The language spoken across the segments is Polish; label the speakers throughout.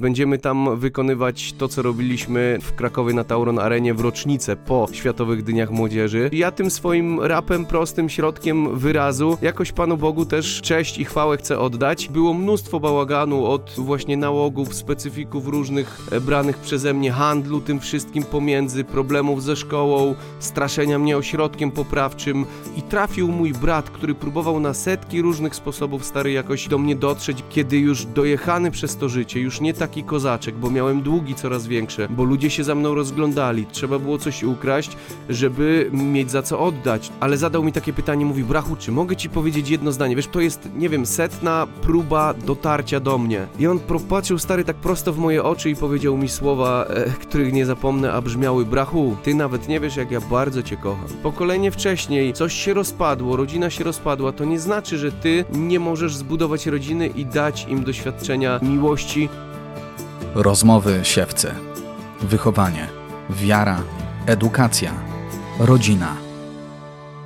Speaker 1: Będziemy tam wykonywać to, co robiliśmy w Krakowie na Tauron Arenie w rocznicę po Światowych Dniach Młodzieży. Ja tym swoim rapem, prostym środkiem wyrazu, jakoś Panu Bogu też cześć i chwałę chcę oddać. Było mnóstwo bałaganu od właśnie nałogów, specyfików różnych e, branych przeze mnie, handlu tym wszystkim pomiędzy, problemów ze szkołą, straszenia mnie ośrodkiem poprawczym i trafił mój brat, który próbował na setki różnych sposobów stary jakoś do mnie dotrzeć, kiedy już dojechany przez to życie, już nie taki kozaczek, bo miałem długi coraz większe, bo ludzie się za mną rozglądali, trzeba było coś ukraść, żeby mieć za co oddać, ale zadał mi takie pytanie, mówi, brachu, czy mogę ci powiedzieć jedno zdanie, wiesz, to jest, nie wiem, setna próba dotarcia do mnie. I on popatrzył stary tak prosto w moje oczy i powiedział mi słowa, e, których nie zapomnę, a brzmiały, brachu, ty nawet nie wiesz, jak ja bardzo cię kocham. Pokolenie wcześniej, coś się rozpadło, rodzina się rozpadła, to nie znaczy, że ty nie możesz zbudować rodziny i dać im doświadczenia miłości.
Speaker 2: Rozmowy siewcy. Wychowanie. Wiara. Edukacja. Rodzina.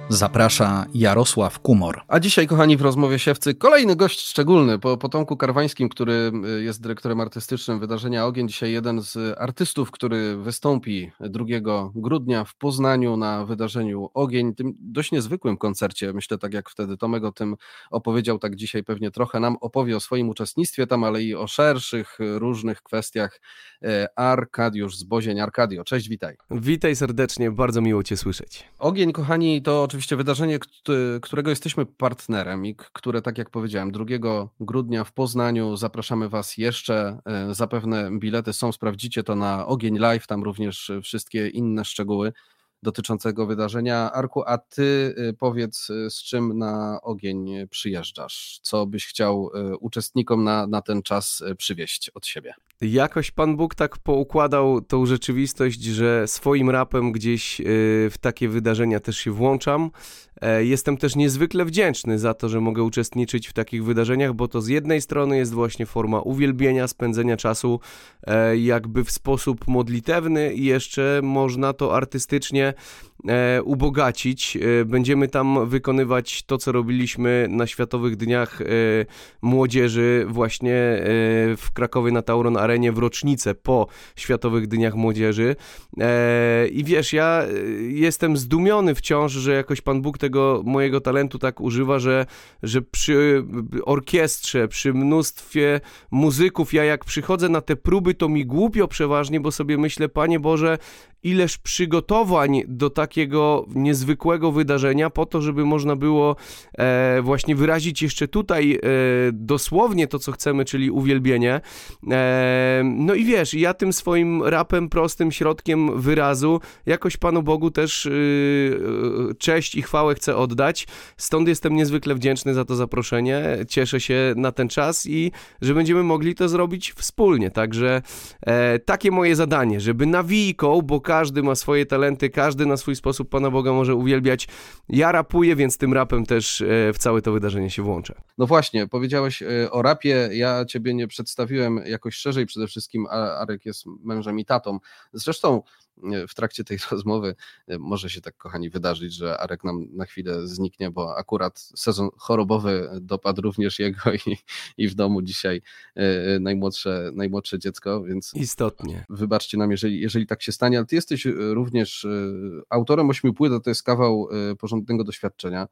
Speaker 2: Zaprasza Jarosław Kumor.
Speaker 3: A dzisiaj, kochani, w rozmowie siewcy kolejny gość szczególny po potomku Karwańskim, który y, jest dyrektorem artystycznym wydarzenia Ogień. Dzisiaj jeden z artystów, który wystąpi 2 grudnia w Poznaniu na wydarzeniu Ogień, tym dość niezwykłym koncercie. Myślę, tak jak wtedy Tomek o tym opowiedział, tak dzisiaj pewnie trochę nam opowie o swoim uczestnictwie tam, ale i o szerszych, różnych kwestiach. E, Arkadiusz Zbozień. Arkadio, cześć, witaj.
Speaker 1: Witaj serdecznie, bardzo miło cię słyszeć.
Speaker 3: Ogień, kochani, to oczywiście wydarzenie, którego jesteśmy partnerem i które, tak jak powiedziałem, 2 grudnia w Poznaniu zapraszamy Was jeszcze. E, zapewne bilety są, sprawdzicie to na Ogień Live, tam również wszystkie inne szczegóły dotyczącego wydarzenia. Arku, a ty y, powiedz, y, z czym na ogień przyjeżdżasz? Co byś chciał y, uczestnikom na, na ten czas przywieźć od siebie?
Speaker 1: Jakoś Pan Bóg tak poukładał tą rzeczywistość, że swoim rapem gdzieś w takie wydarzenia też się włączam. E, jestem też niezwykle wdzięczny za to, że mogę uczestniczyć w takich wydarzeniach, bo to z jednej strony jest właśnie forma uwielbienia, spędzenia czasu e, jakby w sposób modlitewny i jeszcze można to artystycznie ubogacić. Będziemy tam wykonywać to, co robiliśmy na Światowych Dniach Młodzieży właśnie w Krakowie na Tauron Arenie w rocznicę po Światowych Dniach Młodzieży. I wiesz, ja jestem zdumiony wciąż, że jakoś Pan Bóg tego mojego talentu tak używa, że, że przy orkiestrze, przy mnóstwie muzyków, ja jak przychodzę na te próby, to mi głupio przeważnie, bo sobie myślę, Panie Boże, ileż przygotowań do takiego niezwykłego wydarzenia, po to, żeby można było e, właśnie wyrazić jeszcze tutaj e, dosłownie to, co chcemy, czyli uwielbienie. E, no i wiesz, ja tym swoim rapem, prostym środkiem wyrazu, jakoś Panu Bogu też y, cześć i chwałę chcę oddać. Stąd jestem niezwykle wdzięczny za to zaproszenie. Cieszę się na ten czas i że będziemy mogli to zrobić wspólnie. Także e, takie moje zadanie, żeby nawijką, bo każdy ma swoje talenty, każdy na swój sposób Pana Boga może uwielbiać. Ja rapuję, więc tym rapem też e, w całe to wydarzenie się włączę.
Speaker 3: No właśnie, powiedziałeś e, o rapie, ja Ciebie nie przedstawiłem jakoś szerzej, przede wszystkim Arek jest mężem i tatą. Zresztą w trakcie tej rozmowy e, może się tak, kochani, wydarzyć, że Arek nam na chwilę zniknie, bo akurat sezon chorobowy dopadł również jego i, i w domu dzisiaj e, e, najmłodsze, najmłodsze dziecko, więc
Speaker 1: istotnie.
Speaker 3: Wybaczcie nam, jeżeli, jeżeli tak się stanie, ale ty jesteś również autorem ośmiu płyt, to jest kawał porządnego doświadczenia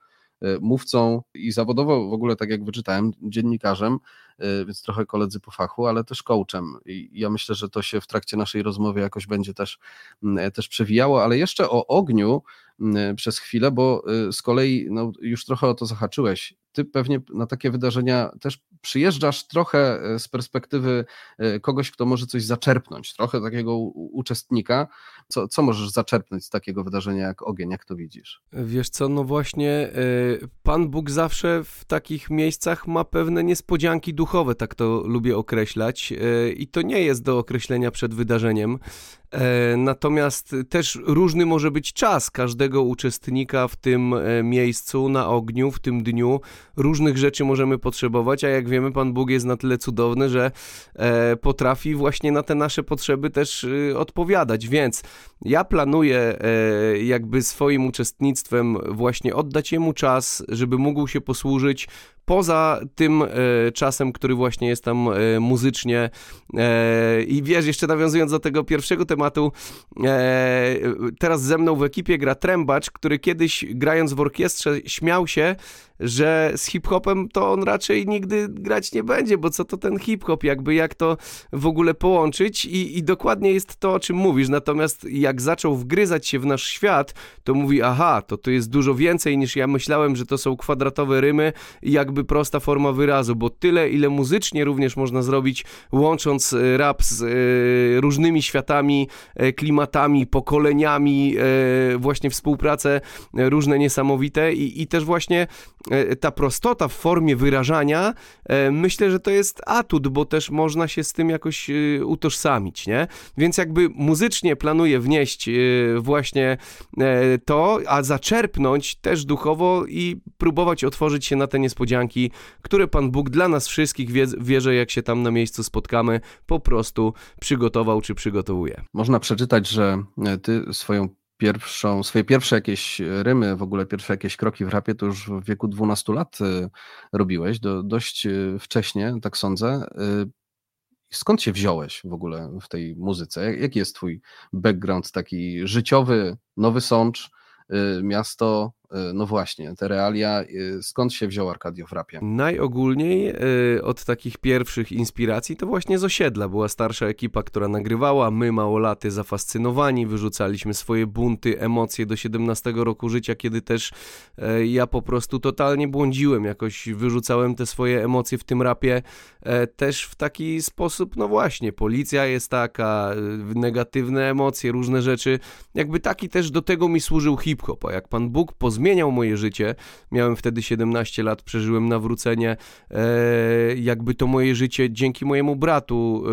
Speaker 3: mówcą i zawodowo w ogóle, tak jak wyczytałem, dziennikarzem, więc trochę koledzy po fachu, ale też coachem. I ja myślę, że to się w trakcie naszej rozmowy jakoś będzie też, mm, też przewijało, ale jeszcze o ogniu mm, przez chwilę, bo y, z kolei no, już trochę o to zahaczyłeś. Ty pewnie na takie wydarzenia też przyjeżdżasz trochę y, z perspektywy kogoś, kto może coś zaczerpnąć, trochę takiego uczestnika. Co, co możesz zaczerpnąć z takiego wydarzenia jak ogień, jak to widzisz?
Speaker 1: Wiesz co, no właśnie, Pan Bóg zawsze w takich miejscach ma pewne niespodzianki duchowe, tak to lubię określać. E, I to nie jest do określenia przed wydarzeniem. E, natomiast też różny może być czas każdego uczestnika w tym e, miejscu, na ogniu, w tym dniu. Różnych rzeczy możemy potrzebować, a jak wiemy, Pan Bóg jest na tyle cudowny, że potrafi właśnie na te nasze potrzeby też odpowiadać. Więc Ja planuję e, jakby swoim uczestnictwem właśnie oddać jemu czas, żeby mógł się posłużyć poza tym e, czasem, który właśnie jest tam e, muzycznie. I wiesz, jeszcze nawiązując do tego pierwszego tematu, teraz ze mną w ekipie gra trębacz, który kiedyś grając w orkiestrze śmiał się, że z hip-hopem to on raczej nigdy grać nie będzie, bo co to ten hip-hop, jakby jak to w ogóle połączyć i, i dokładnie jest to, o czym mówisz, natomiast jak zaczął wgryzać się w nasz świat, to mówi, aha, to to jest dużo więcej niż ja myślałem, że to są kwadratowe rymy i jakby prosta forma wyrazu, bo tyle, ile muzycznie również można zrobić, łącząc e, rap z e, różnymi światami, e, klimatami, pokoleniami, e, właśnie współpracę różne niesamowite i, i też właśnie ta prostota w formie wyrażania, myślę, że to jest atut, bo też można się z tym jakoś utożsamić, nie? Więc jakby muzycznie planuję wnieść e, właśnie e, to, a zaczerpnąć też duchowo i próbować otworzyć się na te niespodzianki, które Pan Bóg dla nas wszystkich, wie, wierzę, jak się tam na miejscu spotkamy, po prostu przygotował czy przygotowuje.
Speaker 3: Można przeczytać, że e, ty swoją pierwszą, swoje pierwsze jakieś rymy, w ogóle pierwsze jakieś kroki w rapie, to już w wieku 12 lat e, robiłeś, do, dość wcześnie, tak sądzę. Skąd się wziąłeś w ogóle w tej muzyce? Jak- Jaki jest twój background taki życiowy, Nowy Sącz, e, miasto, no właśnie, te realia, e, skąd się wziął Arkadio w rapie?
Speaker 1: Najogólniej y, od takich pierwszych inspiracji to właśnie z osiedla. Była starsza ekipa, która nagrywała. My, małolaty, zafascynowani, wyrzucaliśmy swoje bunty, emocje do 17 roku życia, kiedy też e, ja po prostu totalnie błądziłem. Jakoś wyrzucałem te swoje emocje w tym rapie e, też w taki sposób, no właśnie, policja jest taka, e, negatywne emocje, różne rzeczy. Jakby taki też do tego mi służył hip-hop. A jak Pan Bóg pozmieniał moje życie, miałem wtedy 17 lat, przeżyłem nawrócenie, e, jakby to moje życie dzięki mojemu bratu,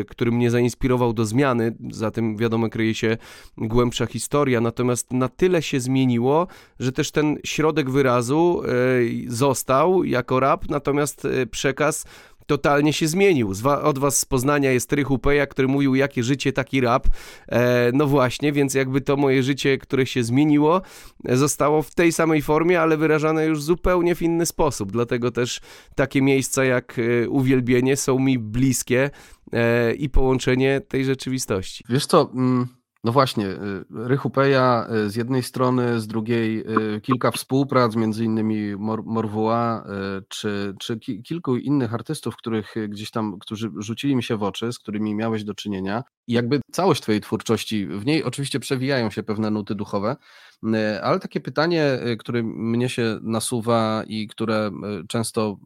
Speaker 1: e, który mnie zainspirował do zmiany, za tym wiadomo kryje się głębsza historia, natomiast na tyle się zmieniło, że też ten środek wyrazu e, został jako rap, natomiast e, przekaz totalnie się zmienił. Od was z Poznania jest Rychu Peja, który mówił, jakie życie, taki rap. E, no właśnie, więc jakby to moje życie, które się zmieniło, e, zostało w tej samej formie, ale wyrażane już zupełnie w inny sposób. Dlatego też takie miejsca jak e, uwielbienie są mi bliskie i połączenie tej rzeczywistości.
Speaker 3: Wiesz co, mm, no właśnie, y, Rychu Peja y, z jednej strony, z drugiej y, kilka współprac, między innymi Mor Morwua, czy, czy ki kilku innych artystów, których gdzieś tam, którzy rzucili mi się w oczy, z którymi miałeś do czynienia. I jakby całość twojej twórczości, w niej oczywiście przewijają się pewne nuty duchowe, ale takie pytanie, które mnie się nasuwa i które często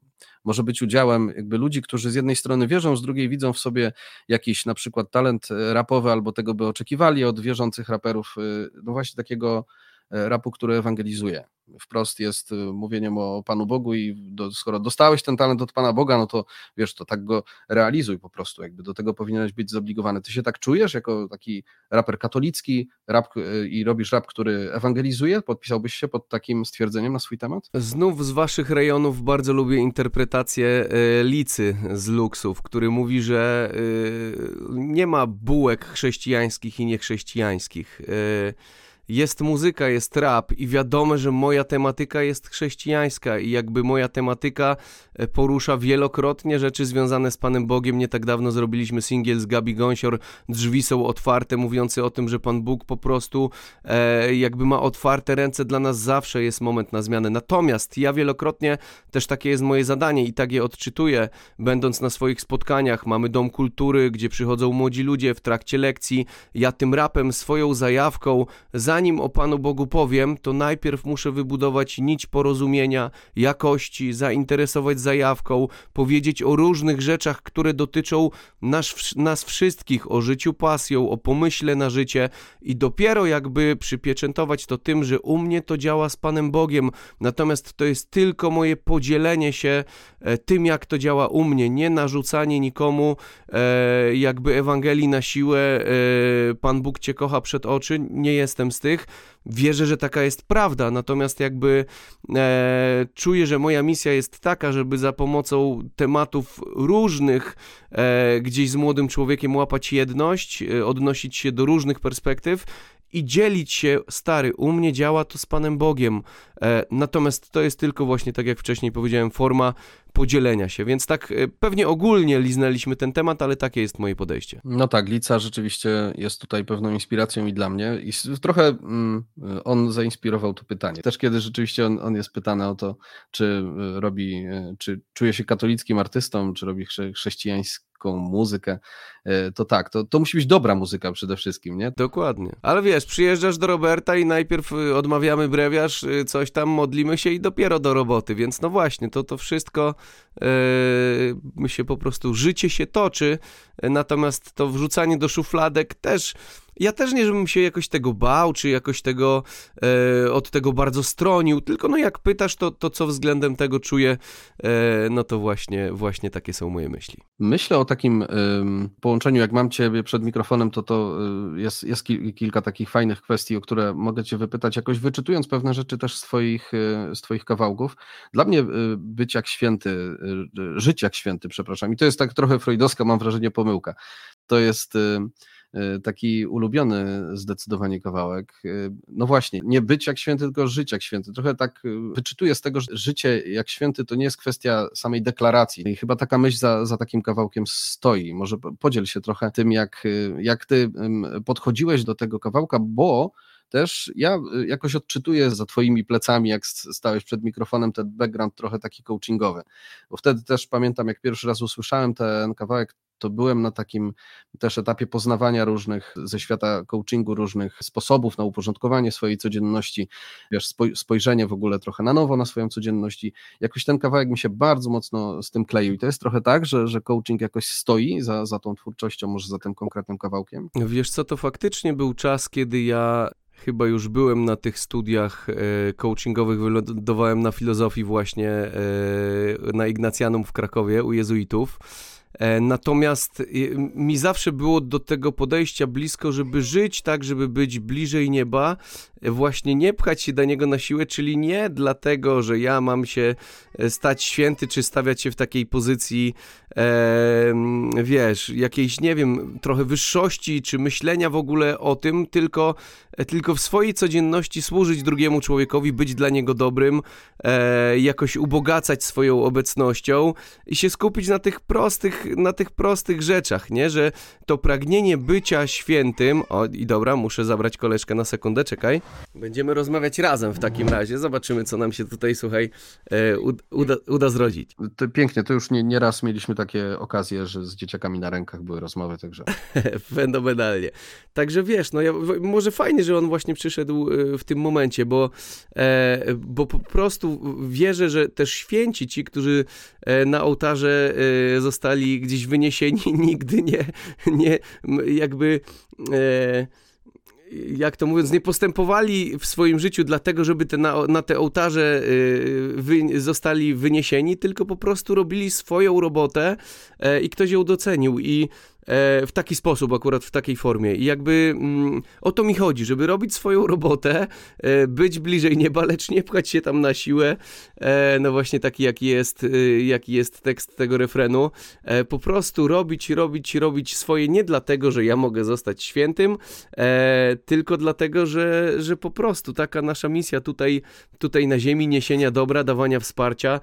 Speaker 3: może być udziałem jakby ludzi, którzy z jednej strony wierzą, z drugiej widzą w sobie jakiś na przykład talent e, rapowy albo tego by oczekiwali od wierzących raperów, y, no właśnie takiego rapu, który ewangelizuje. Wprost jest y, mówieniem o Panu Bogu i do, skoro dostałeś ten talent od Pana Boga, no to wiesz, to tak go realizuj po prostu, jakby do tego powinieneś być zobligowany. Ty się tak czujesz jako taki raper katolicki rap, y, i robisz rap, który ewangelizuje? Podpisałbyś się pod takim stwierdzeniem na swój temat?
Speaker 1: Znów z waszych rejonów bardzo lubię interpretację e, Licy z Luksów, który mówi, że e, nie ma bułek chrześcijańskich i niechrześcijańskich. E, jest muzyka, jest rap i wiadomo, że moja tematyka jest chrześcijańska i jakby moja tematyka e, porusza wielokrotnie rzeczy związane z Panem Bogiem. Nie tak dawno zrobiliśmy singiel z Gabi Gąsior, Drzwi są otwarte, mówiący o tym, że Pan Bóg po prostu e, jakby ma otwarte ręce dla nas zawsze jest moment na zmianę. Natomiast ja wielokrotnie też takie jest moje zadanie i tak je odczytuję, będąc na swoich spotkaniach. Mamy dom kultury, gdzie przychodzą młodzi ludzie w trakcie lekcji. Ja tym rapem, swoją zajawką, zanim o Panu Bogu powiem, to najpierw muszę wybudować nić porozumienia, jakości, zainteresować zajawką, powiedzieć o różnych rzeczach, które dotyczą nas, nas wszystkich, o życiu pasją, o pomyśle na życie. I dopiero jakby przypieczętować to tym, że u mnie to działa z Panem Bogiem, natomiast to jest tylko moje podzielenie się e, tym, jak to działa u mnie, nie narzucanie nikomu e, jakby Ewangelii na siłę, e, Pan Bóg Cię kocha przed oczy, nie jestem z Wierzę, że taka jest prawda, natomiast jakby e, czuję, że moja misja jest taka, żeby za pomocą tematów różnych e, gdzieś z młodym człowiekiem łapać jedność, e, odnosić się do różnych perspektyw i dzielić się, stary, u mnie działa to z Panem Bogiem. E, natomiast to jest tylko właśnie, tak jak wcześniej powiedziałem, forma podzielenia się, więc tak e, pewnie ogólnie liznęliśmy ten temat, ale takie jest moje podejście.
Speaker 3: No tak, Lica rzeczywiście jest tutaj pewną inspiracją i dla mnie i trochę mm, on zainspirował to pytanie. Też kiedy rzeczywiście on, on jest pytany o to, czy e, robi, e, czy czuje się katolickim artystą, czy robi chrześcijańską muzykę, to tak, to, to musi być dobra muzyka przede wszystkim, nie?
Speaker 1: Dokładnie. Ale wiesz, przyjeżdżasz do Roberta i najpierw odmawiamy brewiarz, coś tam, modlimy się i dopiero do roboty, więc no właśnie, to to wszystko się po prostu życie się toczy, natomiast to wrzucanie do szufladek też ja też nie, żebym się jakoś tego bał, czy jakoś tego e, od tego bardzo stronił, tylko no jak pytasz, to, to co względem tego czuję, e, no to właśnie, właśnie takie są moje myśli.
Speaker 3: Myślę o takim y, połączeniu, jak mam ciebie przed mikrofonem, to to y, jest, jest ki kilka takich fajnych kwestii, o które mogę cię wypytać, jakoś wyczytując pewne rzeczy też z twoich, y, z twoich kawałków. Dla mnie być jak święty, żyć jak święty, przepraszam, i to jest tak trochę freudowska, mam wrażenie, pomyłka. To jest taki ulubiony zdecydowanie kawałek. Y, no właśnie, nie być jak święty, tylko żyć jak święty. Trochę tak y, wyczytuję z tego, że życie jak święty to nie jest kwestia samej deklaracji. I chyba taka myśl za, za takim kawałkiem stoi. Może podziel się trochę tym, jak, jak ty podchodziłeś do tego kawałka, bo też ja jakoś odczytuję za twoimi plecami, jak stałeś przed mikrofonem, ten background trochę taki coachingowy. Bo wtedy też pamiętam, jak pierwszy raz usłyszałem ten kawałek, to byłem na takim też etapie poznawania różnych ze świata coachingu, różnych sposobów na uporządkowanie swojej codzienności, wiesz, spojrzenie w ogóle trochę na nowo na swoją codzienność. I jakoś ten kawałek mi się bardzo mocno z tym kleił. I to jest trochę tak, że, że coaching jakoś stoi za, za tą twórczością, może za tym konkretnym kawałkiem.
Speaker 1: Wiesz co, to faktycznie był czas, kiedy ja chyba już byłem na tych studiach e, coachingowych, wylądowałem na filozofii właśnie e, na Ignacjanum w Krakowie u jezuitów. E, natomiast mi zawsze było do tego podejścia blisko, żeby żyć tak, żeby być bliżej nieba, e, właśnie nie pchać się do niego na siłę, czyli nie dlatego, że ja mam się e, stać święty, czy stawiać się w takiej pozycji, e, wiesz, jakiejś, nie wiem, trochę wyższości, czy myślenia w ogóle o tym, tylko, tylko w swojej codzienności służyć drugiemu człowiekowi, być dla niego dobrym, e, jakoś ubogacać swoją obecnością i się skupić na tych prostych na tych prostych rzeczach, nie? Że to pragnienie bycia świętym. O, i dobra, muszę zabrać koleżkę na sekundę, czekaj. Będziemy rozmawiać razem w takim razie. Zobaczymy, co nam się tutaj, słuchaj, e, uda, uda zrodzić.
Speaker 3: To pięknie, to już nie, nie raz mieliśmy takie okazje, że z dzieciakami na rękach były rozmowy, także.
Speaker 1: Fenomenalnie. Także wiesz, no ja, może fajnie, że on właśnie przyszedł e, w tym momencie, bo, e, bo po prostu wierzę, że też święci ci, którzy e, na ołtarze zostali gdzieś wyniesieni, nigdy nie, nie jakby... E, jak to mówiąc, nie postępowali w swoim życiu dlatego, żeby te na, na te ołtarze y, wy, zostali wyniesieni, tylko po prostu robili swoją robotę e, i ktoś ją docenił. I w taki sposób, akurat w takiej formie. I jakby mm, o to mi chodzi, żeby robić swoją robotę, e, być bliżej nieba, lecz nie pchać się tam na siłę. E, no właśnie taki, jaki jest, jaki jest tekst tego refrenu. Po prostu robić, robić, robić swoje nie dlatego, że ja mogę zostać świętym, tylko dlatego, że, że po prostu taka nasza misja tutaj, tutaj na ziemi, niesienia dobra, dawania wsparcia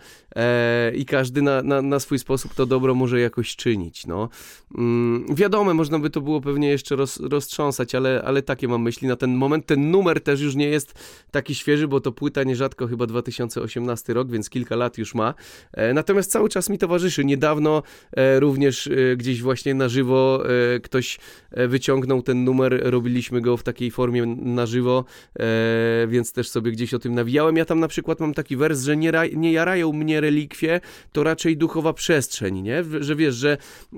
Speaker 1: i każdy na, na, na swój sposób to dobro może jakoś czynić. No. Mm, wiadome, można by to było pewnie jeszcze roz, roztrząsać, ale, ale takie mam myśli na ten moment. Ten numer też już nie jest taki świeży, bo to płyta nierzadko chyba 2018 rok, więc kilka lat już ma. E, natomiast cały czas mi towarzyszy. Niedawno e, również e, gdzieś właśnie na żywo ktoś wyciągnął ten numer, robiliśmy go w takiej formie na żywo, więc też sobie gdzieś o tym nawijałem. Ja tam na przykład mam taki wers, że nie, nie jarają mnie relikwie, to raczej duchowa przestrzeń, nie? Że wiesz, że,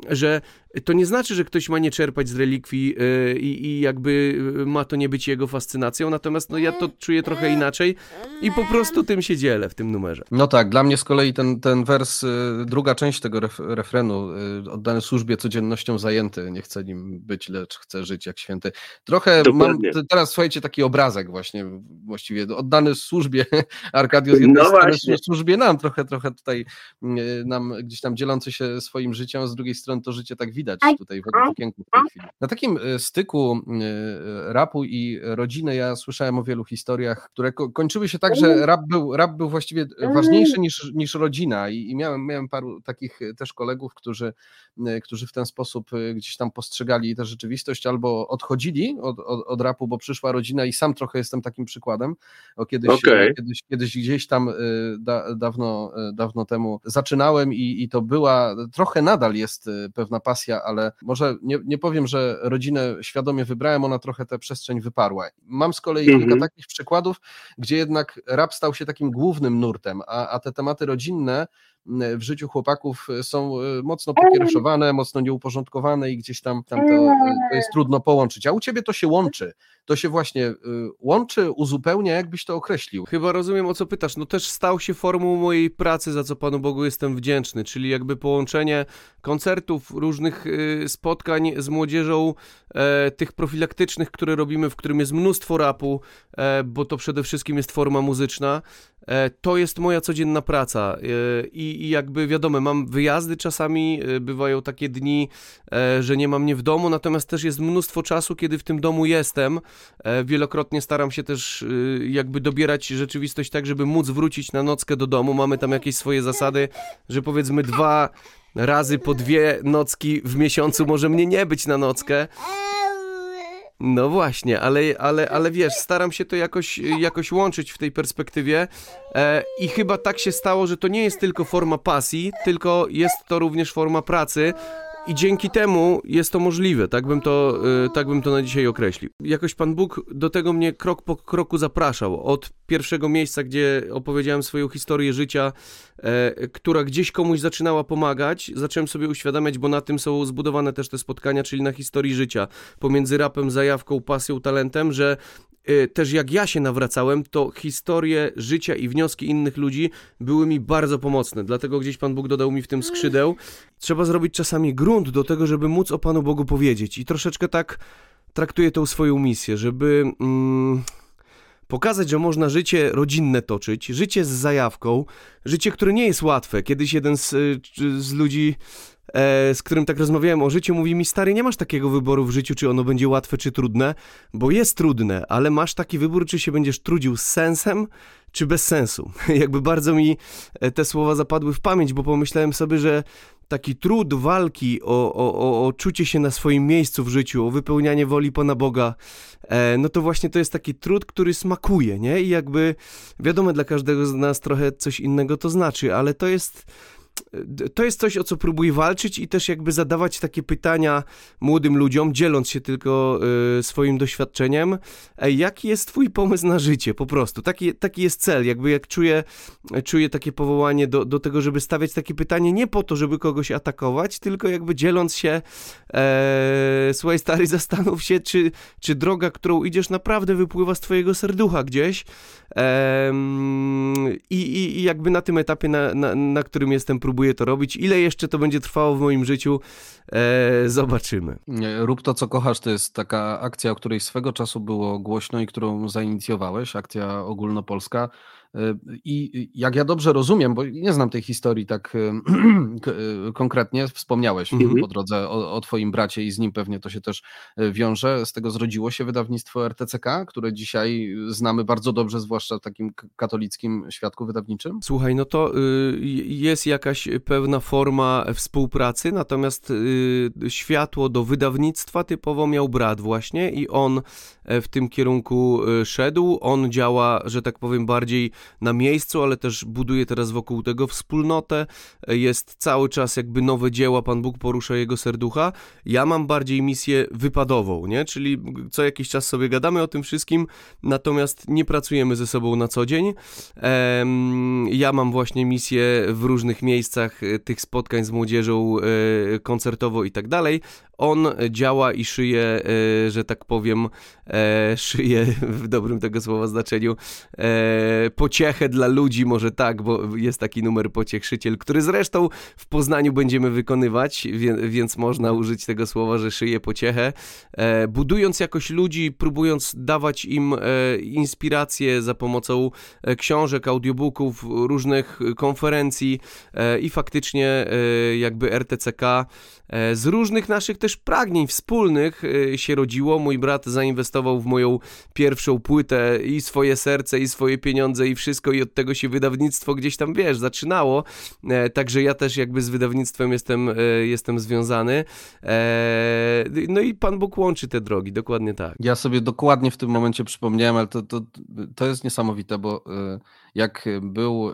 Speaker 1: że to nie znaczy, że ktoś ma nie czerpać z relikwii yy, i jakby ma to nie być jego fascynacją, natomiast no, ja to czuję trochę inaczej i po prostu tym się dzielę w tym numerze.
Speaker 3: No tak, dla mnie z kolei ten, ten wers, y, druga część tego ref, refrenu, y, oddany służbie codziennością zajęty, nie chcę nim być, lecz chcę żyć jak święty. Trochę Dokładnie. mam teraz, słuchajcie, taki obrazek właśnie, właściwie oddany służbie Arkadiusz, no właśnie. służbie nam, trochę, trochę tutaj y, nam gdzieś tam dzielący się swoim życiem, a z drugiej strony to życie tak widać tutaj w okienku w tej chwili. Na takim styku rapu i rodziny ja słyszałem o wielu historiach, które kończyły się tak, że rap był, rap był właściwie ważniejszy niż, niż rodzina i, i miałem, miałem paru takich też kolegów, którzy, którzy w ten sposób gdzieś tam postrzegali tę rzeczywistość albo odchodzili od, od, od rapu, bo przyszła rodzina i sam trochę jestem takim przykładem. O kiedyś, okay. kiedyś, kiedyś gdzieś tam da, dawno, dawno temu zaczynałem i, i to była, trochę nadal jest pewna pasja, ale może nie, nie powiem, że rodzinę świadomie wybrałem, ona trochę tę przestrzeń wyparła. Mam z kolei -hmm. kilka takich przykładów, gdzie jednak rap stał się takim głównym nurtem, a, a te tematy rodzinne w życiu chłopaków są e, mocno pokiereszowane, mocno nieuporządkowane i gdzieś tam, tam to, e, to, jest trudno połączyć. A u ciebie to się łączy. To się właśnie e, łączy, uzupełnia, jakbyś to określił.
Speaker 1: Chyba rozumiem o co pytasz. No też stał się formą mojej pracy, za co Panu Bogu jestem wdzięczny, czyli jakby połączenie koncertów, różnych spotkań z młodzieżą, tych profilaktycznych, które robimy, w którym jest mnóstwo rapu, bo to przede wszystkim jest forma muzyczna. To jest moja codzienna praca i i, jakby wiadomo, mam wyjazdy czasami, e, bywają takie dni, e, że nie mam mnie w domu, natomiast też jest mnóstwo czasu, kiedy w tym domu jestem. E, wielokrotnie staram się też jakby dobierać rzeczywistość tak, żeby móc wrócić na nockę do domu. Mamy tam jakieś swoje zasady, że powiedzmy dwa razy po dwie nocki w miesiącu może mnie nie być na nockę. No właśnie, ale, ale, ale wiesz, staram się to jakoś, jakoś łączyć w tej perspektywie. E, i chyba tak się stało, że to nie jest tylko forma pasji, tylko jest to również forma pracy, i dzięki temu jest to możliwe, tak bym to, y, tak bym to na dzisiaj określił. Jakoś Pan Bóg do tego mnie krok po kroku zapraszał. Od pierwszego miejsca, gdzie opowiedziałem swoją historię życia, e, która gdzieś komuś zaczynała pomagać, zacząłem sobie uświadamiać, bo na tym są zbudowane też te spotkania, czyli na historii życia, pomiędzy rapem, zajawką, pasją, talentem, że też jak ja się nawracałem, to historie życia i wnioski innych ludzi były mi bardzo pomocne. Dlatego gdzieś Pan Bóg dodał mi w tym skrzydeł. Trzeba zrobić czasami grunt do tego, żeby móc o Panu Bogu powiedzieć. I troszeczkę tak traktuję tą swoją misję, żeby mm, pokazać, że można życie rodzinne toczyć, życie z zajawką, życie, które nie jest łatwe. Kiedyś jeden z, y, z ludzi z którym tak rozmawiałem o życiu, mówi mi, stary, nie masz takiego wyboru w życiu, czy ono będzie łatwe, czy trudne, bo jest trudne, ale masz taki wybór, czy się będziesz trudził z sensem, czy bez sensu. Jakby bardzo mi e, te słowa zapadły w pamięć, bo pomyślałem sobie, że taki trud walki o, o, o, o czucie się na swoim miejscu w życiu, o wypełnianie woli Pana Boga, e, no to właśnie to jest taki trud, który smakuje, nie? I jakby wiadomo, dla każdego z nas trochę coś innego to znaczy, ale to jest to jest coś, o co próbuję walczyć i też jakby zadawać takie pytania młodym ludziom, dzieląc się tylko y, swoim doświadczeniem. Ej, jaki jest twój pomysł na życie? Po prostu. Taki, taki jest cel. Jakby jak czuję, czuję takie powołanie do, do tego, żeby stawiać takie pytanie nie po to, żeby kogoś atakować, tylko jakby dzieląc się e, słuchaj stary, zastanów się, czy, czy droga, którą idziesz naprawdę wypływa z twojego serducha gdzieś e, i, i, jakby na tym etapie, na, na, na którym jestem próbuję to robić. Ile jeszcze to będzie trwało w moim życiu, e, zobaczymy.
Speaker 3: Rób to, co kochasz, to jest taka akcja, o której swego czasu było głośno i którą zainicjowałeś, akcja ogólnopolska. I jak ja dobrze rozumiem, bo nie znam tej historii tak konkretnie, wspomniałeś mhm. po drodze o, o, Twoim bracie i z nim pewnie to się też e, wiąże. Z tego zrodziło się wydawnictwo RTCK, które dzisiaj znamy bardzo dobrze, zwłaszcza w takim katolickim świadku wydawniczym.
Speaker 1: Słuchaj, no to y, jest jakaś pewna forma współpracy, natomiast y, światło do wydawnictwa typowo miał brat właśnie i on e, w tym kierunku y, szedł. On działa, że tak powiem, bardziej na miejscu, ale też buduje teraz wokół tego wspólnotę. Jest cały czas jakby nowe dzieła, Pan Bóg porusza jego serducha. Ja mam bardziej misję wypadową, nie? Czyli co jakiś czas sobie gadamy o tym wszystkim, natomiast nie pracujemy ze sobą na co dzień. Ja mam właśnie misję w różnych miejscach tych spotkań z młodzieżą koncertowo i tak dalej, on działa i szyje, e, że tak powiem, e, szyje w dobrym tego słowa znaczeniu e, pociechę dla ludzi, może tak, bo jest taki numer pociechrzyciel, który zresztą w Poznaniu będziemy wykonywać, więc można użyć tego słowa, że szyje pociechę, budując jakoś ludzi, próbując dawać im inspirację za pomocą książek, audiobooków, różnych konferencji i faktycznie jakby RTCK z różnych naszych też pragnień wspólnych y, się rodziło. Mój brat zainwestował w moją pierwszą płytę i swoje serce, i swoje pieniądze, i wszystko, i od tego się wydawnictwo gdzieś tam, wiesz, zaczynało. E, także ja też jakby z wydawnictwem jestem, e, jestem związany. E, no i Pan Bóg łączy te drogi, dokładnie tak.
Speaker 3: Ja sobie dokładnie w tym momencie przypomniałem, ale to, to, to jest niesamowite, bo jak był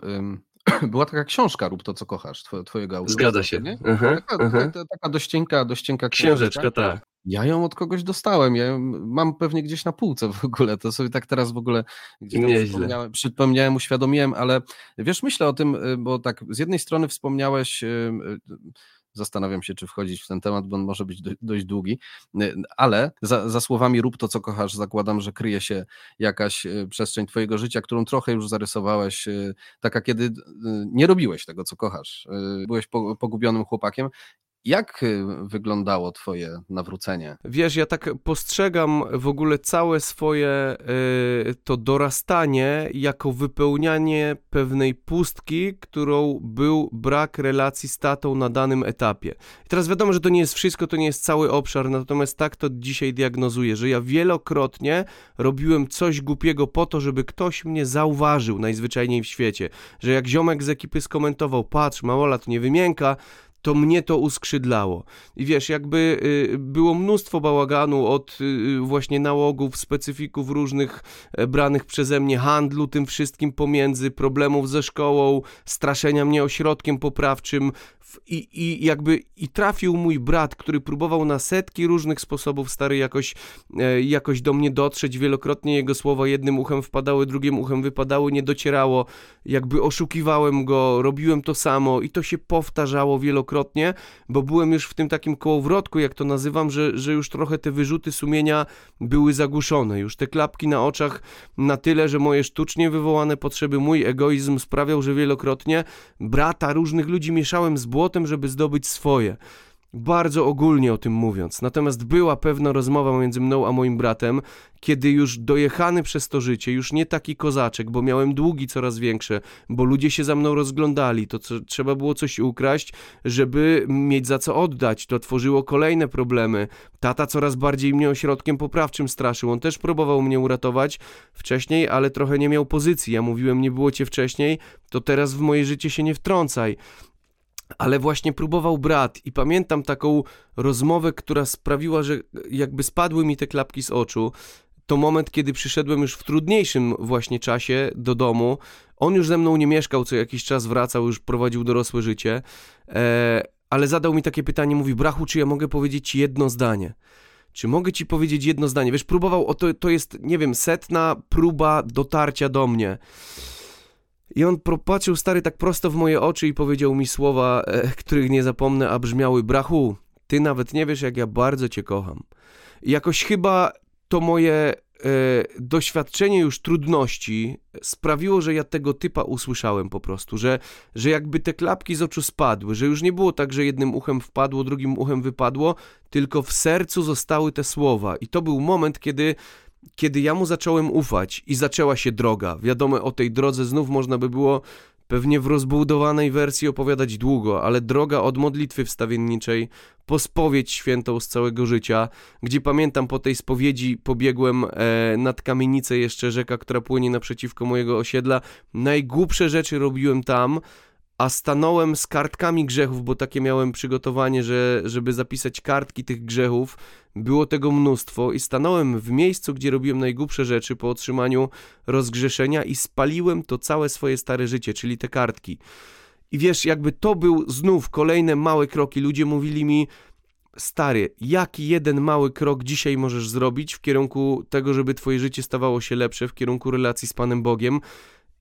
Speaker 3: była taka książka Rób to, co kochasz, twojego autora.
Speaker 1: Zgadza się.
Speaker 3: Nie? Aha, taka, taka dościenka, dościenka
Speaker 1: książeczka. tak.
Speaker 3: Ja ją od kogoś dostałem, ja mam pewnie gdzieś na półce w ogóle, to sobie tak teraz w ogóle przypomniałem, przypomniałem, uświadomiłem, ale wiesz, myślę o tym, y, bo tak z jednej strony wspomniałeś y, y, Zastanawiam się, czy wchodzić w ten temat, bo on może być dość długi, y, ale za, za, słowami rób to, co kochasz, zakładam, że kryje się jakaś y, przestrzeń Twojego życia, którą trochę już zarysowałeś, y, taka kiedy nie robiłeś tego, co kochasz. Byłeś pogubionym chłopakiem jak y, wyglądało Twoje nawrócenie?
Speaker 1: Wiesz, ja tak postrzegam w ogóle całe swoje y, to dorastanie jako wypełnianie pewnej pustki, którą był brak relacji z tatą na danym etapie. I teraz wiadomo, że to nie jest wszystko, to nie jest cały obszar, natomiast tak to dzisiaj diagnozuję, że ja wielokrotnie robiłem coś głupiego po to, żeby ktoś mnie zauważył najzwyczajniej w świecie. Że jak ziomek z ekipy skomentował, patrz, małola to nie wymienka, to mnie to uskrzydlało. I wiesz, jakby y, było mnóstwo bałaganu od y, właśnie nałogów, specyfików różnych e, branych przeze mnie, handlu tym wszystkim pomiędzy, problemów ze szkołą, straszenia mnie ośrodkiem poprawczym, i, i jakby i trafił mój brat, który próbował na setki różnych sposobów stary jakoś, e, jakoś do mnie dotrzeć. Wielokrotnie jego słowa jednym uchem wpadały, drugim uchem wypadały, nie docierało. Jakby oszukiwałem go, robiłem to samo i to się powtarzało wielokrotnie, bo byłem już w tym takim kołowrotku, jak to nazywam, że, że już trochę te wyrzuty sumienia były zagłuszone. Już te klapki na oczach na tyle, że moje sztucznie wywołane potrzeby, mój egoizm sprawiał, że wielokrotnie brata, różnych ludzi mieszałem z błędem, złotem, żeby zdobyć swoje. Bardzo ogólnie o tym mówiąc. Natomiast była pewna rozmowa między mną a moim bratem, kiedy już dojechany przez to życie, już nie taki kozaczek, bo miałem długi coraz większe, bo ludzie się za mną rozglądali, to co, trzeba było coś ukraść, żeby mieć za co oddać. To tworzyło kolejne problemy. Tata coraz bardziej mnie ośrodkiem poprawczym straszył. On też próbował mnie uratować wcześniej, ale trochę nie miał pozycji. Ja mówiłem, nie było cię wcześniej, to teraz w moje życie się nie wtrącaj ale właśnie próbował brat i pamiętam taką rozmowę, która sprawiła, że jakby spadły mi te klapki z oczu. To moment, kiedy przyszedłem już w trudniejszym właśnie czasie do domu. On już ze mną nie mieszkał, co jakiś czas wracał, już prowadził dorosłe życie, e, ale zadał mi takie pytanie, mówi, brachu, czy ja mogę powiedzieć ci jedno zdanie? Czy mogę ci powiedzieć jedno zdanie? Wiesz, próbował, o to, to jest, nie wiem, setna próba dotarcia do mnie. I on popatrzył stary tak prosto w moje oczy i powiedział mi słowa, e, których nie zapomnę, a brzmiały: Brachu, ty nawet nie wiesz, jak ja bardzo cię kocham. I jakoś chyba to moje e, doświadczenie już trudności sprawiło, że ja tego typa usłyszałem po prostu, że, że jakby te klapki z oczu spadły, że już nie było tak, że jednym uchem wpadło, drugim uchem wypadło, tylko w sercu zostały te słowa. I to był moment, kiedy kiedy ja mu zacząłem ufać i zaczęła się droga, wiadomo o tej drodze znów można by było pewnie w rozbudowanej wersji opowiadać długo, ale droga od modlitwy wstawienniczej po spowiedź świętą z całego życia, gdzie pamiętam po tej spowiedzi pobiegłem e, nad kamienicę jeszcze rzeka, która płynie naprzeciwko mojego osiedla. Najgłupsze rzeczy robiłem tam, a stanąłem z kartkami grzechów, bo takie miałem przygotowanie, że, żeby zapisać kartki tych grzechów. Było tego mnóstwo i stanąłem w miejscu, gdzie robiłem najgłupsze rzeczy po otrzymaniu rozgrzeszenia i spaliłem to całe swoje stare życie, czyli te kartki. I wiesz, jakby to był znów kolejne małe kroki. Ludzie mówili mi, stary, jaki jeden mały krok dzisiaj możesz zrobić w kierunku tego, żeby twoje życie stawało się lepsze, w kierunku relacji z Panem Bogiem.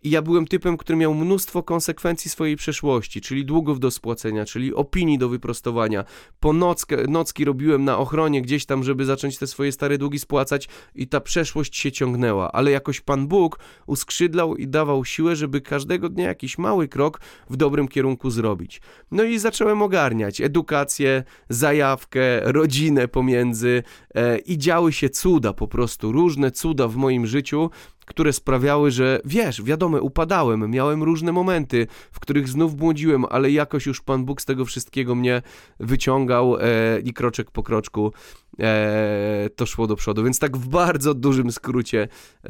Speaker 1: I ja byłem typem, który miał mnóstwo konsekwencji swojej przeszłości, czyli długów do spłacenia, czyli opinii do wyprostowania. Po nockę, nocki robiłem na ochronie gdzieś tam, żeby zacząć te swoje stare długi spłacać i ta przeszłość się ciągnęła. Ale jakoś Pan Bóg uskrzydlał i dawał siłę, żeby każdego dnia jakiś mały krok w dobrym kierunku zrobić. No i zacząłem ogarniać edukację, zajawkę, rodzinę pomiędzy e, i działy się cuda po prostu, różne cuda w moim życiu, które sprawiały, że wiesz, wiadomo, upadałem, miałem różne momenty, w których znów błądziłem, ale jakoś już Pan Bóg z tego wszystkiego mnie wyciągał e, i kroczek po kroczku e, to szło do przodu. Więc tak w bardzo dużym skrócie e,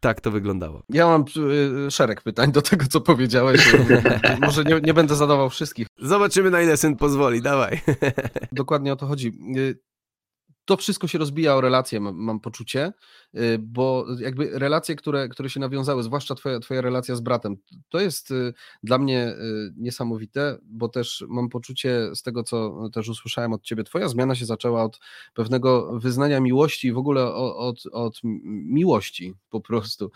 Speaker 1: tak to wyglądało.
Speaker 3: Ja mam e, szereg pytań do tego, co powiedziałeś. Może nie, nie będę zadawał wszystkich.
Speaker 1: Zobaczymy, na ile syn pozwoli, dawaj.
Speaker 3: Dokładnie o to chodzi. To wszystko się rozbija o relacje, mam, mam, poczucie, y, bo jakby relacje, które, które się nawiązały, zwłaszcza twoja, twoja relacja z bratem, to jest y, dla mnie y, niesamowite, bo też mam poczucie z tego, co też usłyszałem od ciebie, twoja zmiana się zaczęła od pewnego wyznania miłości i w ogóle od, od miłości po prostu,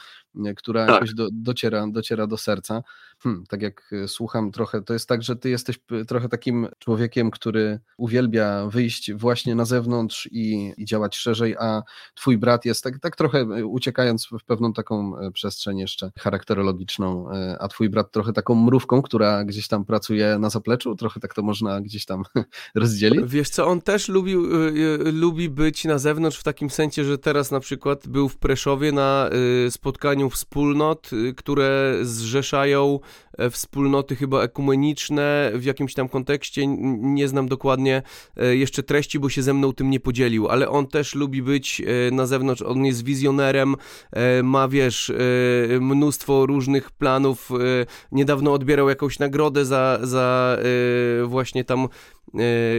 Speaker 3: która tak. jakoś do, dociera, dociera do serca. Hmm, tak jak słucham trochę, to jest tak, że ty jesteś trochę takim człowiekiem, który uwielbia wyjść właśnie na zewnątrz i i, działać szerzej, a twój brat jest tak, tak trochę e, uciekając w pewną taką przestrzeń jeszcze charakterologiczną, a twój brat trochę taką mrówką, która gdzieś tam pracuje na zapleczu, trochę tak to można gdzieś tam rozdzielić.
Speaker 1: Wiesz co, on też lubi, lubi być na zewnątrz w takim sensie, że teraz na przykład był w Preszowie na spotkaniu wspólnot, które zrzeszają wspólnoty chyba ekumeniczne w jakimś tam kontekście, nie znam dokładnie jeszcze treści, bo się ze mną tym nie podzielił ale on też lubi być e, na zewnątrz, on jest wizjonerem, e, ma wiesz, e, mnóstwo różnych planów, niedawno odbierał jakąś nagrodę za, za właśnie tam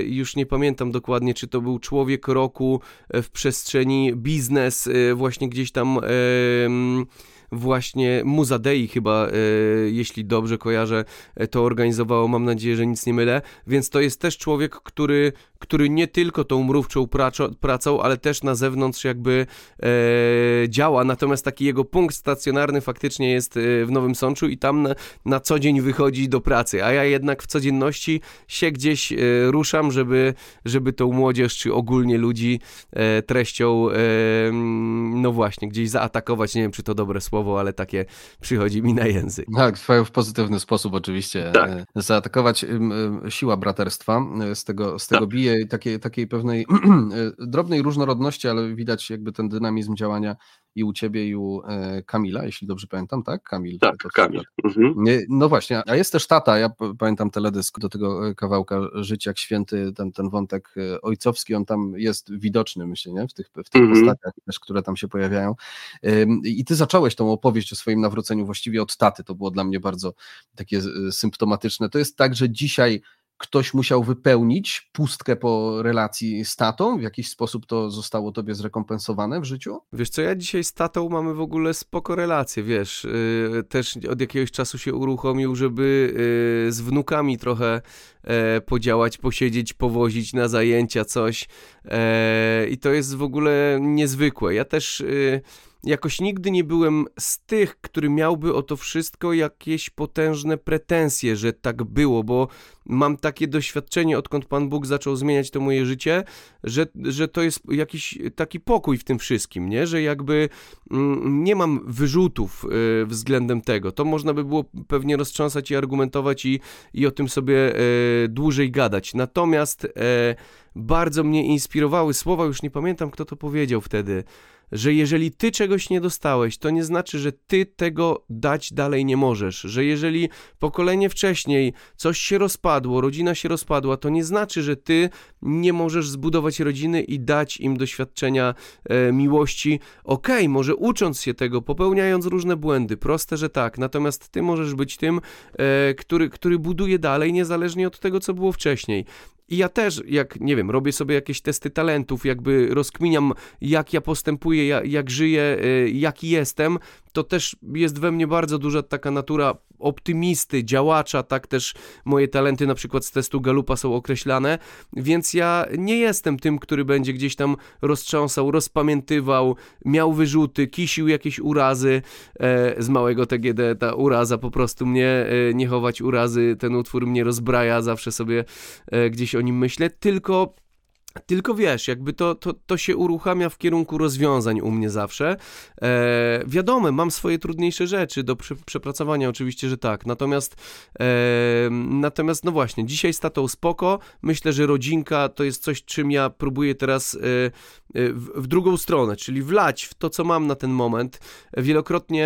Speaker 1: już nie pamiętam dokładnie, czy to był człowiek roku w przestrzeni biznes, właśnie gdzieś tam właśnie Muzadei chyba, e, jeśli dobrze kojarzę, e, to organizowało, mam nadzieję, że nic nie mylę, więc to jest też człowiek, który, który nie tylko tą mrówczą pracą, ale też na zewnątrz jakby e, działa, natomiast taki jego punkt stacjonarny faktycznie jest w Nowym Sączu i tam na, na co dzień wychodzi do pracy, a ja jednak w codzienności się gdzieś ruszam, żeby, żeby tą młodzież, czy ogólnie ludzi treścią, no właśnie, gdzieś zaatakować, nie wiem, czy to dobre słowo, słowo, ale takie przychodzi mi na język.
Speaker 3: Tak, w pozytywny sposób oczywiście. Tak. E, zaatakować siła braterstwa, e, z tego, z tego tak. bije takiej, takiej pewnej e, drobnej różnorodności, ale widać jakby ten dynamizm działania i u ciebie, i u Kamila, jeśli dobrze pamiętam, tak? Kamil.
Speaker 4: Tak, to, Kamil. Mhm.
Speaker 3: No właśnie, a jest też tata, ja pamiętam teledysk do tego kawałka Żyć jak święty, ten, ten wątek ojcowski, on tam jest widoczny, myślę, nie? w tych, w tych mhm. postaciach też, które tam się pojawiają. I ty zacząłeś tą opowieść o swoim nawróceniu właściwie od taty. To było dla mnie bardzo takie e, symptomatyczne. To jest tak, że dzisiaj ktoś musiał wypełnić pustkę po relacji z tatą? W jakiś sposób to zostało tobie zrekompensowane w życiu?
Speaker 1: Wiesz co, ja dzisiaj z tatą mamy w ogóle spoko relacje, wiesz, yy, też od jakiegoś czasu się uruchomił, żeby yy, z wnukami trochę yy, podziałać, posiedzieć, powozić na zajęcia coś e, i to jest w ogóle niezwykłe. Ja też y, jakoś nigdy nie byłem z tych, który miałby o to wszystko jakieś potężne pretensje, że tak było, bo mam takie doświadczenie, odkąd Pan Bóg zaczął zmieniać to moje życie, że, że to jest jakiś taki pokój w tym wszystkim, nie? Że jakby mm, nie mam wyrzutów y, względem tego. To można by było pewnie roztrząsać i argumentować i, i o tym sobie y, dłużej gadać. Natomiast y, bardzo mnie inspirowały słowa, już nie pamiętam kto to powiedział wtedy, że jeżeli ty czegoś nie dostałeś, to nie znaczy, że ty tego dać dalej nie możesz, że jeżeli pokolenie wcześniej coś się rozpadło, rodzina się rozpadła, to nie znaczy, że ty nie możesz zbudować rodziny i dać im doświadczenia e, miłości. Okej, okay, może ucząc się tego, popełniając różne błędy, proste, że tak, natomiast ty możesz być tym, e, który, który buduje dalej, niezależnie od tego, co było wcześniej. I ja też, jak nie wiem, robię sobie jakieś testy talentów, jakby rozkminiam, jak ja postępuję, jak, jak żyję, y, jaki jestem, to też jest we mnie bardzo duża taka natura optymisty, działacza, tak też moje talenty na przykład z testu Galupa są określane, więc ja nie jestem tym, który będzie gdzieś tam roztrząsał, rozpamiętywał, miał wyrzuty, kisił jakieś urazy. E, z małego TGD, ta uraza po prostu mnie, e, nie chować urazy, ten utwór mnie rozbraja, zawsze sobie e, gdzieś o nim myślę, tylko tylko wiesz, jakby to, to, to się uruchamia w kierunku rozwiązań u mnie zawsze. E, wiadomo, mam swoje trudniejsze rzeczy do prze, przepracowania, oczywiście, że tak. Natomiast, e, natomiast, no właśnie, dzisiaj statą spoko. Myślę, że rodzinka to jest coś, czym ja próbuję teraz e, w, w, drugą stronę, czyli wlać w to, co mam na ten moment. Wielokrotnie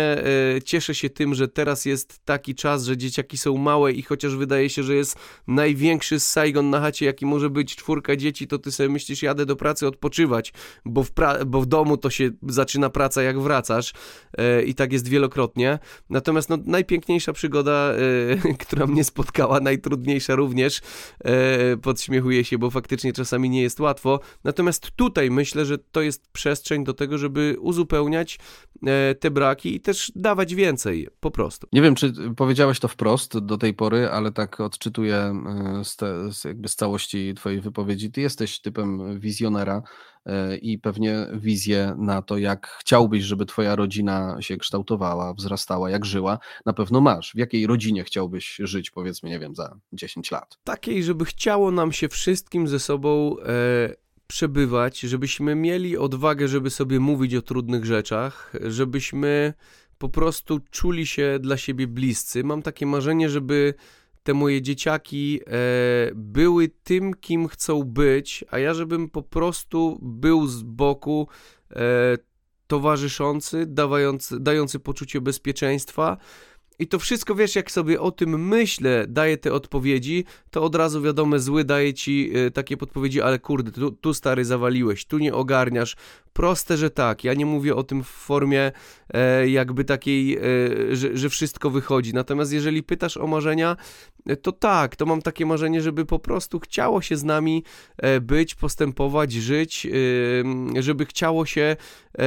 Speaker 1: e, cieszę się tym, że teraz jest taki czas, że dzieciaki są małe i chociaż wydaje się, że jest największy Saigon na chacie, jaki może być czwórka dzieci, to ty sobie myślisz, jadę do pracy odpoczywać, bo w, bo w domu to się zaczyna praca jak wracasz e, i tak jest wielokrotnie. Natomiast no, najpiękniejsza przygoda, e, która mnie spotkała, najtrudniejsza również, e, podśmiechuję się, bo faktycznie czasami nie jest łatwo. Natomiast tutaj myślę, że to jest przestrzeń do tego, żeby uzupełniać e, te braki i też dawać więcej, po prostu.
Speaker 3: Nie wiem, czy powiedziałeś to wprost do tej pory, ale tak odczytuję e, z, te, z jakby z całości twojej wypowiedzi. Ty jesteś typem wizjonera e, i pewnie wizję na to, jak chciałbyś, żeby twoja rodzina się kształtowała, wzrastała, jak żyła, na pewno masz. W jakiej rodzinie chciałbyś żyć, powiedzmy, nie wiem, za 10 lat?
Speaker 1: Takiej, żeby chciało nam się wszystkim ze sobą e, przebywać, żebyśmy mieli odwagę, żeby sobie mówić o trudnych rzeczach, żebyśmy po prostu czuli się dla siebie bliscy. Mam takie marzenie, żeby te moje dzieciaki e, były tym, kim chcą być, a ja żebym po prostu był z boku e, towarzyszący, dawający, dający poczucie bezpieczeństwa. I to wszystko, wiesz, jak sobie o tym myślę, daję te odpowiedzi, to od razu wiadome, zły daje ci y, takie podpowiedzi, ale kurde, tu, tu, stary zawaliłeś, tu nie ogarniasz. Proste, że tak. Ja nie mówię o tym w formie e, jakby takiej, e, że, że wszystko wychodzi. Natomiast jeżeli pytasz o marzenia, to tak, to mam takie marzenie, żeby po prostu chciało się z nami e, być, postępować, żyć, żeby chciało się e,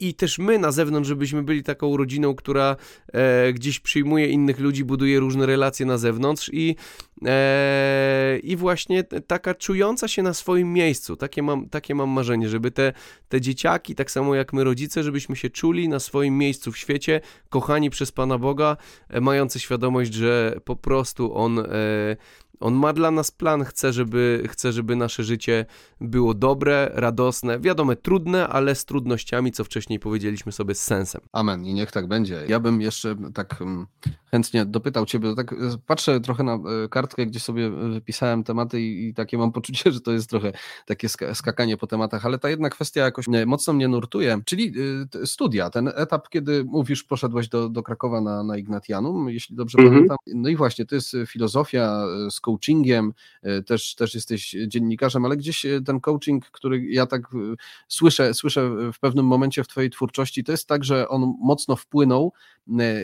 Speaker 1: i też my na zewnątrz, żebyśmy byli taką rodziną, która e, gdzieś przyjmuje innych ludzi, buduje różne relacje na zewnątrz i i właśnie taka czująca się na swoim miejscu. Takie mam, takie mam marzenie, żeby te, te dzieciaki, tak samo jak my rodzice, żebyśmy się czuli na swoim miejscu w świecie, kochani przez Pana Boga, mający świadomość, że po prostu on, e, on ma dla nas plan, chce żeby, chce, żeby nasze życie było dobre, radosne, wiadomo, trudne, ale z trudnościami, co wcześniej powiedzieliśmy sobie, z sensem.
Speaker 3: Amen i niech tak będzie. Ja bym jeszcze tak mm, chętnie dopytał Ciebie, tak e, patrzę trochę na e, kartkę, gdzie sobie wypisałem tematy i, i takie mam poczucie, że to jest trochę takie skakanie po tematach, ale ta jedna kwestia jakoś mocno mnie nurtuje, czyli studia, ten etap, kiedy mówisz, poszedłeś do, do Krakowa na, na Ignatianum, jeśli dobrze mhm. pamiętam. No i właśnie, to jest filozofia coachingiem, e, też, też jesteś dziennikarzem, ale gdzieś e, ten coaching, który ja tak e, słyszę, słyszę w pewnym momencie w Twojej twórczości, to jest tak, że on mocno wpłynął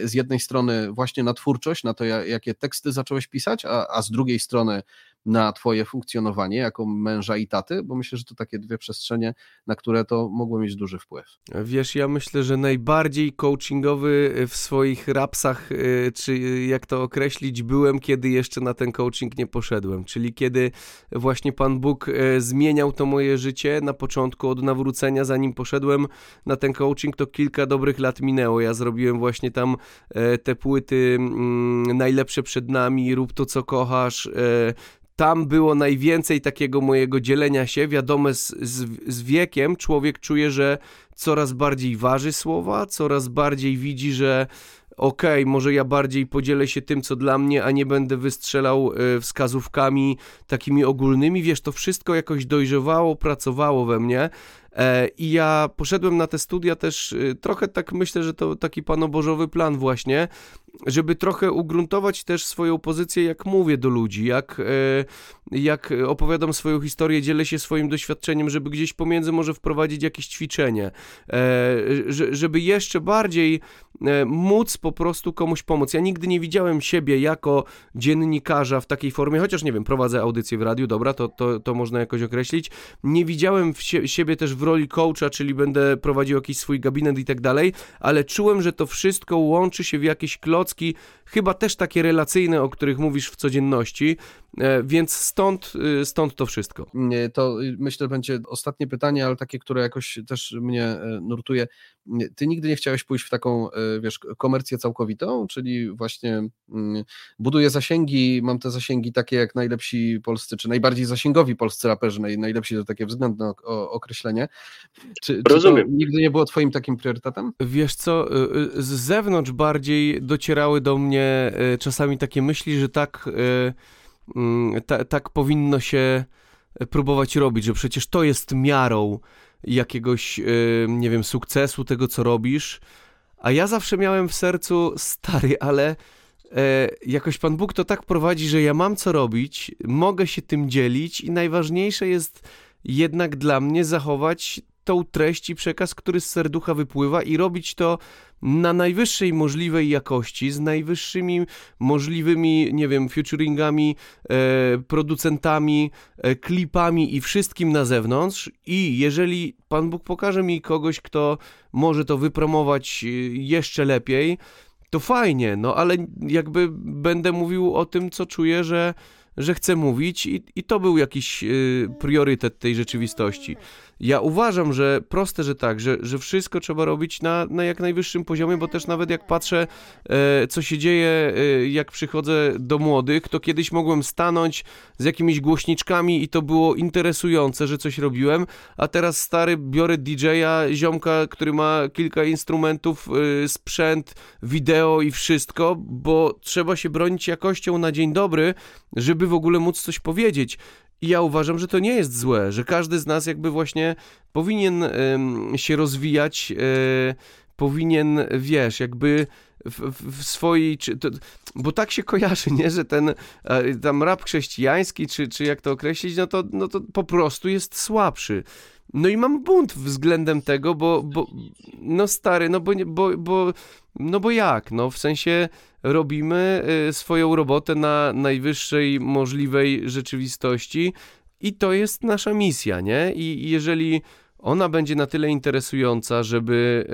Speaker 3: z jednej strony właśnie na twórczość, na to, jakie teksty zacząłeś pisać, a, a z drugiej strony na Twoje funkcjonowanie jako męża i taty, bo myślę, że to takie dwie przestrzenie, na które to mogło mieć duży wpływ.
Speaker 1: Wiesz, ja myślę, że najbardziej coachingowy w swoich rapsach, y, czy jak to określić, byłem, kiedy jeszcze na ten coaching nie poszedłem, czyli kiedy właśnie Pan Bóg y, zmieniał to moje życie na początku od nawrócenia, zanim poszedłem na ten coaching, to kilka dobrych lat minęło. Ja zrobiłem właśnie tam y, te płyty mm, najlepsze przed nami, rób to co kochasz, tam było najwięcej takiego mojego dzielenia się. Wiadomo, z, z, z, wiekiem człowiek czuje, że coraz bardziej waży słowa, coraz bardziej widzi, że okej, okay, może ja bardziej podzielę się tym, co dla mnie, a nie będę wystrzelał y, wskazówkami takimi ogólnymi. Wiesz, to wszystko jakoś dojrzewało, pracowało we mnie E, I ja poszedłem na te studia też y, trochę tak myślę, że to taki panobożowy plan właśnie, żeby trochę ugruntować też swoją pozycję, jak mówię do ludzi, jak, e, jak opowiadam swoją historię, dzielę się swoim doświadczeniem, żeby gdzieś pomiędzy może wprowadzić jakieś ćwiczenie, e, żeby jeszcze bardziej e, móc po prostu komuś pomóc. Ja nigdy nie widziałem siebie jako dziennikarza w takiej formie, chociaż nie wiem, prowadzę audycję w radiu, dobra, to, to, to można jakoś określić. Nie widziałem siebie też w roli coacha, czyli będę prowadził jakiś swój gabinet i tak dalej, ale czułem, że to wszystko łączy się w jakieś klocki, chyba też takie relacyjne, o których mówisz w codzienności, e, więc stąd, e, stąd to wszystko.
Speaker 3: To myślę będzie ostatnie pytanie, ale takie, które jakoś też mnie e, nurtuje. Ty nigdy nie chciałeś pójść w taką, wiesz, komercję całkowitą, czyli właśnie mm, buduję zasięgi, mam te zasięgi takie jak najlepsi polscy, czy najbardziej zasięgowi polscy raperzy, najlepsi to takie względne określenie. Czy, Rozumiem. Czy nigdy nie było twoim takim priorytetem?
Speaker 1: Wiesz co, z zewnątrz bardziej docierały do mnie e, czasami takie myśli, że tak, e, mm, ta, tak powinno się próbować robić, że przecież to jest miarą jakiegoś, e, nie wiem, sukcesu tego, co robisz. A ja zawsze miałem w sercu, stary, ale jakoś Pan Bóg to tak prowadzi, że ja mam co robić, mogę się tym dzielić i najważniejsze jest jednak dla mnie zachować tą treść i przekaz, który z serducha wypływa i robić to na najwyższej możliwej jakości, z najwyższymi możliwymi, nie wiem, featuringami, e, producentami, e, klipami i wszystkim na zewnątrz. I jeżeli Pan Bóg pokaże mi kogoś, kto może to wypromować e, jeszcze lepiej, to fajnie, no ale jakby będę mówił o tym, co czuję, że, że chcę mówić, i, i to był jakiś priorytet tej rzeczywistości. Ja uważam, że proste, że tak, że, że wszystko trzeba robić na, na jak najwyższym poziomie, bo też nawet jak patrzę, e, co się dzieje, e, jak przychodzę do młodych, to kiedyś mogłem stanąć z jakimiś głośniczkami i to było interesujące, że coś robiłem, a teraz stary biorę DJ-a, ziomka, który ma kilka instrumentów, e, sprzęt, wideo i wszystko, bo trzeba się bronić jakością na dzień dobry, żeby w ogóle móc coś powiedzieć. I ja uważam, że to nie jest złe, że każdy z nas jakby właśnie powinien się rozwijać, e, powinien, wiesz, jakby w, w swojej, czy, to, bo tak się kojarzy, nie, że ten e, tam rap chrześcijański, czy, czy jak to określić, no to, no to po prostu jest słabszy. No i mam bunt względem tego, bo, bo no stary, no bo, bo, bo, no bo jak, no w sensie robimy y, swoją robotę na najwyższej możliwej rzeczywistości i to jest nasza misja, nie? I jeżeli ona będzie na tyle interesująca, żeby,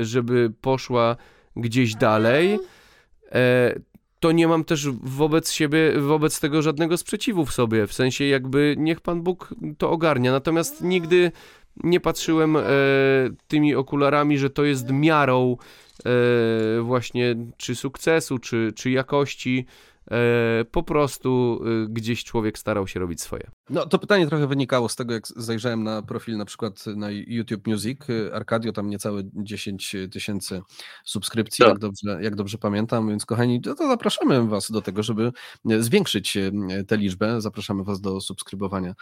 Speaker 1: y, żeby poszła gdzieś dalej, e, to nie mam też wobec siebie, wobec tego żadnego sprzeciwu w sobie. W sensie jakby niech Pan Bóg to ogarnia. Natomiast nigdy nie patrzyłem e, tymi okularami, że to jest miarą e, właśnie czy sukcesu, czy, czy jakości E, po prostu e, gdzieś człowiek starał się robić swoje.
Speaker 3: No to pytanie trochę wynikało z tego, jak zajrzałem na profil na przykład na YouTube Music. Arkadio tam niecałe 10 tysięcy subskrypcji, tak. jak, dobrze, jak dobrze pamiętam, więc kochani, to, to zapraszamy Was do tego, żeby zwiększyć e, tę liczbę. Zapraszamy Was do subskrybowania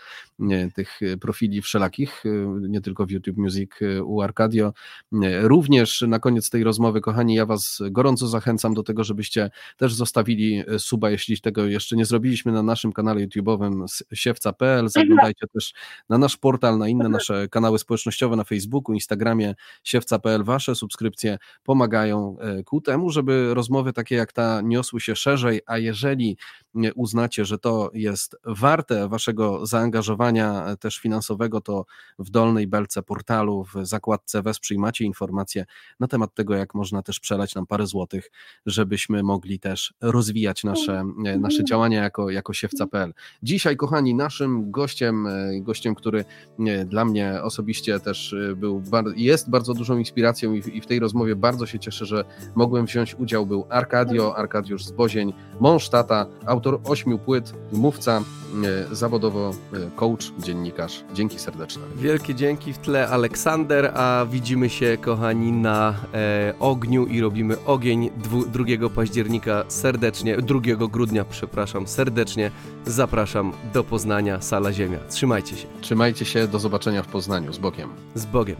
Speaker 3: tych profili wszelakich, nie tylko w YouTube Music u Arkadio. Również na koniec tej rozmowy, kochani, ja Was gorąco zachęcam do tego, żebyście też zostawili suba, jeśli tego jeszcze nie zrobiliśmy na naszym kanale YouTube'owym siewca.pl. Mhm. Zaglądajcie też na nasz portal, na inne nasze kanały społecznościowe na Facebooku, Instagramie siewca.pl. Wasze subskrypcje pomagają e, ku temu, żeby rozmowy takie jak ta niosły się szerzej, a jeżeli uznacie, że to jest warte waszego zaangażowania e, też finansowego, to w dolnej belce portalu w zakładce wesprzyj macie informacje na temat tego, jak można też przelać nam parę złotych, żebyśmy mogli też rozwijać nasze, e, nasze mhm. działania jako, jako siewca.pl. Dzisiaj, kochani, naszym gościem, e, gościem, który dla mnie osobiście też był, jest bardzo dużą inspiracją i w, i w tej rozmowie bardzo się cieszę, że mogłem wziąć udział, był Arkadio, Arkadiusz Zbozień, mąż tata, autor autor ośmiu płyt, mówca, e, zawodowo e, coach, dziennikarz. Dzięki serdeczne.
Speaker 1: Wielkie dzięki w tle Aleksander, a widzimy się kochani na e, ogniu i robimy ogień dwu, 2 października serdecznie, 2 grudnia, przepraszam, serdecznie zapraszam do Poznania, Sala Ziemia. Trzymajcie się.
Speaker 3: Trzymajcie się, do zobaczenia w Poznaniu. Z Bokiem.
Speaker 1: Z Bogiem.